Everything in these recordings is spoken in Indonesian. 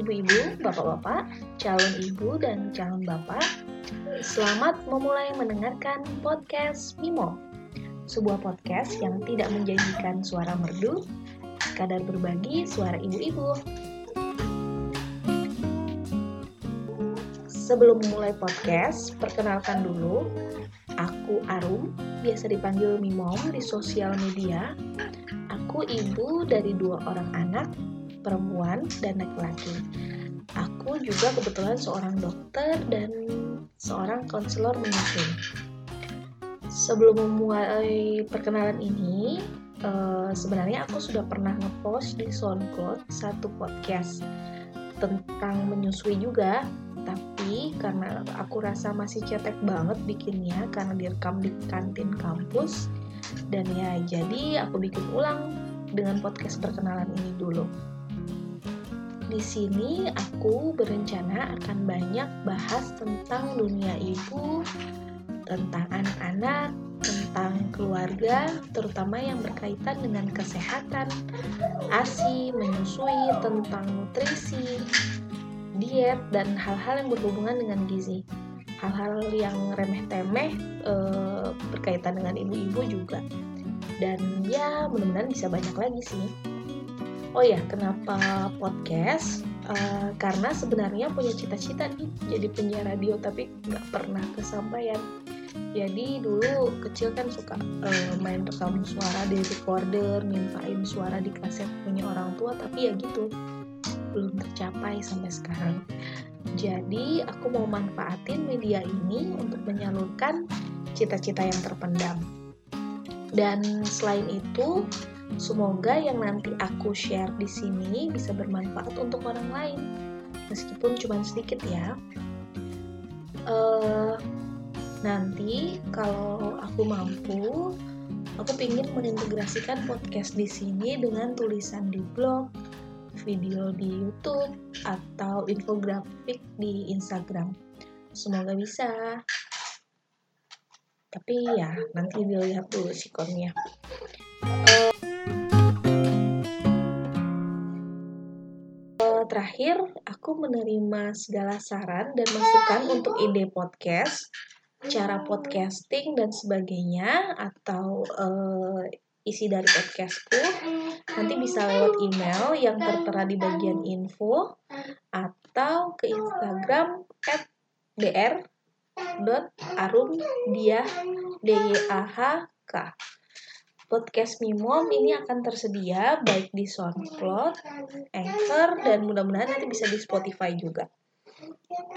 bapak-bapak, calon ibu dan calon bapak. Selamat memulai mendengarkan podcast Mimo. Sebuah podcast yang tidak menjanjikan suara merdu, sekadar berbagi suara ibu-ibu. Sebelum memulai podcast, perkenalkan dulu, aku Arum, biasa dipanggil Mimo di sosial media. Aku ibu dari dua orang anak, perempuan dan laki-laki. Aku juga kebetulan seorang dokter dan seorang konselor menyusui. Sebelum memulai perkenalan ini, uh, sebenarnya aku sudah pernah ngepost di SoundCloud satu podcast tentang menyusui juga, tapi karena aku rasa masih cetek banget bikinnya karena direkam di kantin kampus dan ya jadi aku bikin ulang dengan podcast perkenalan ini dulu. Di sini aku berencana akan banyak bahas tentang dunia ibu, tentang anak-anak, tentang keluarga, terutama yang berkaitan dengan kesehatan, ASI, menyusui, tentang nutrisi, diet, dan hal-hal yang berhubungan dengan gizi. Hal-hal yang remeh-temeh e, berkaitan dengan ibu-ibu juga. Dan ya mudah-mudahan bisa banyak lagi sih oh ya kenapa podcast? Uh, karena sebenarnya punya cita-cita nih jadi penyiar radio tapi nggak pernah kesampaian. Jadi dulu kecil kan suka uh, main rekam suara di recorder mintain suara di kaset punya orang tua tapi ya gitu belum tercapai sampai sekarang. Jadi aku mau manfaatin media ini untuk menyalurkan cita-cita yang terpendam. Dan selain itu Semoga yang nanti aku share di sini bisa bermanfaat untuk orang lain, meskipun cuma sedikit ya. Uh, nanti kalau aku mampu, aku ingin mengintegrasikan podcast di sini dengan tulisan di blog, video di YouTube, atau infografik di Instagram. Semoga bisa. Tapi ya, nanti dilihat dulu sikonnya. Uh, terakhir, aku menerima segala saran dan masukan untuk ide podcast, cara podcasting dan sebagainya, atau uh, isi dari podcastku. Nanti bisa lewat email yang tertera di bagian info atau ke Instagram at dr.arumdiah.k podcast Mimom ini akan tersedia baik di SoundCloud, Anchor, dan mudah-mudahan nanti bisa di Spotify juga.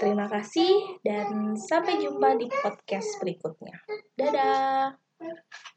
Terima kasih dan sampai jumpa di podcast berikutnya. Dadah!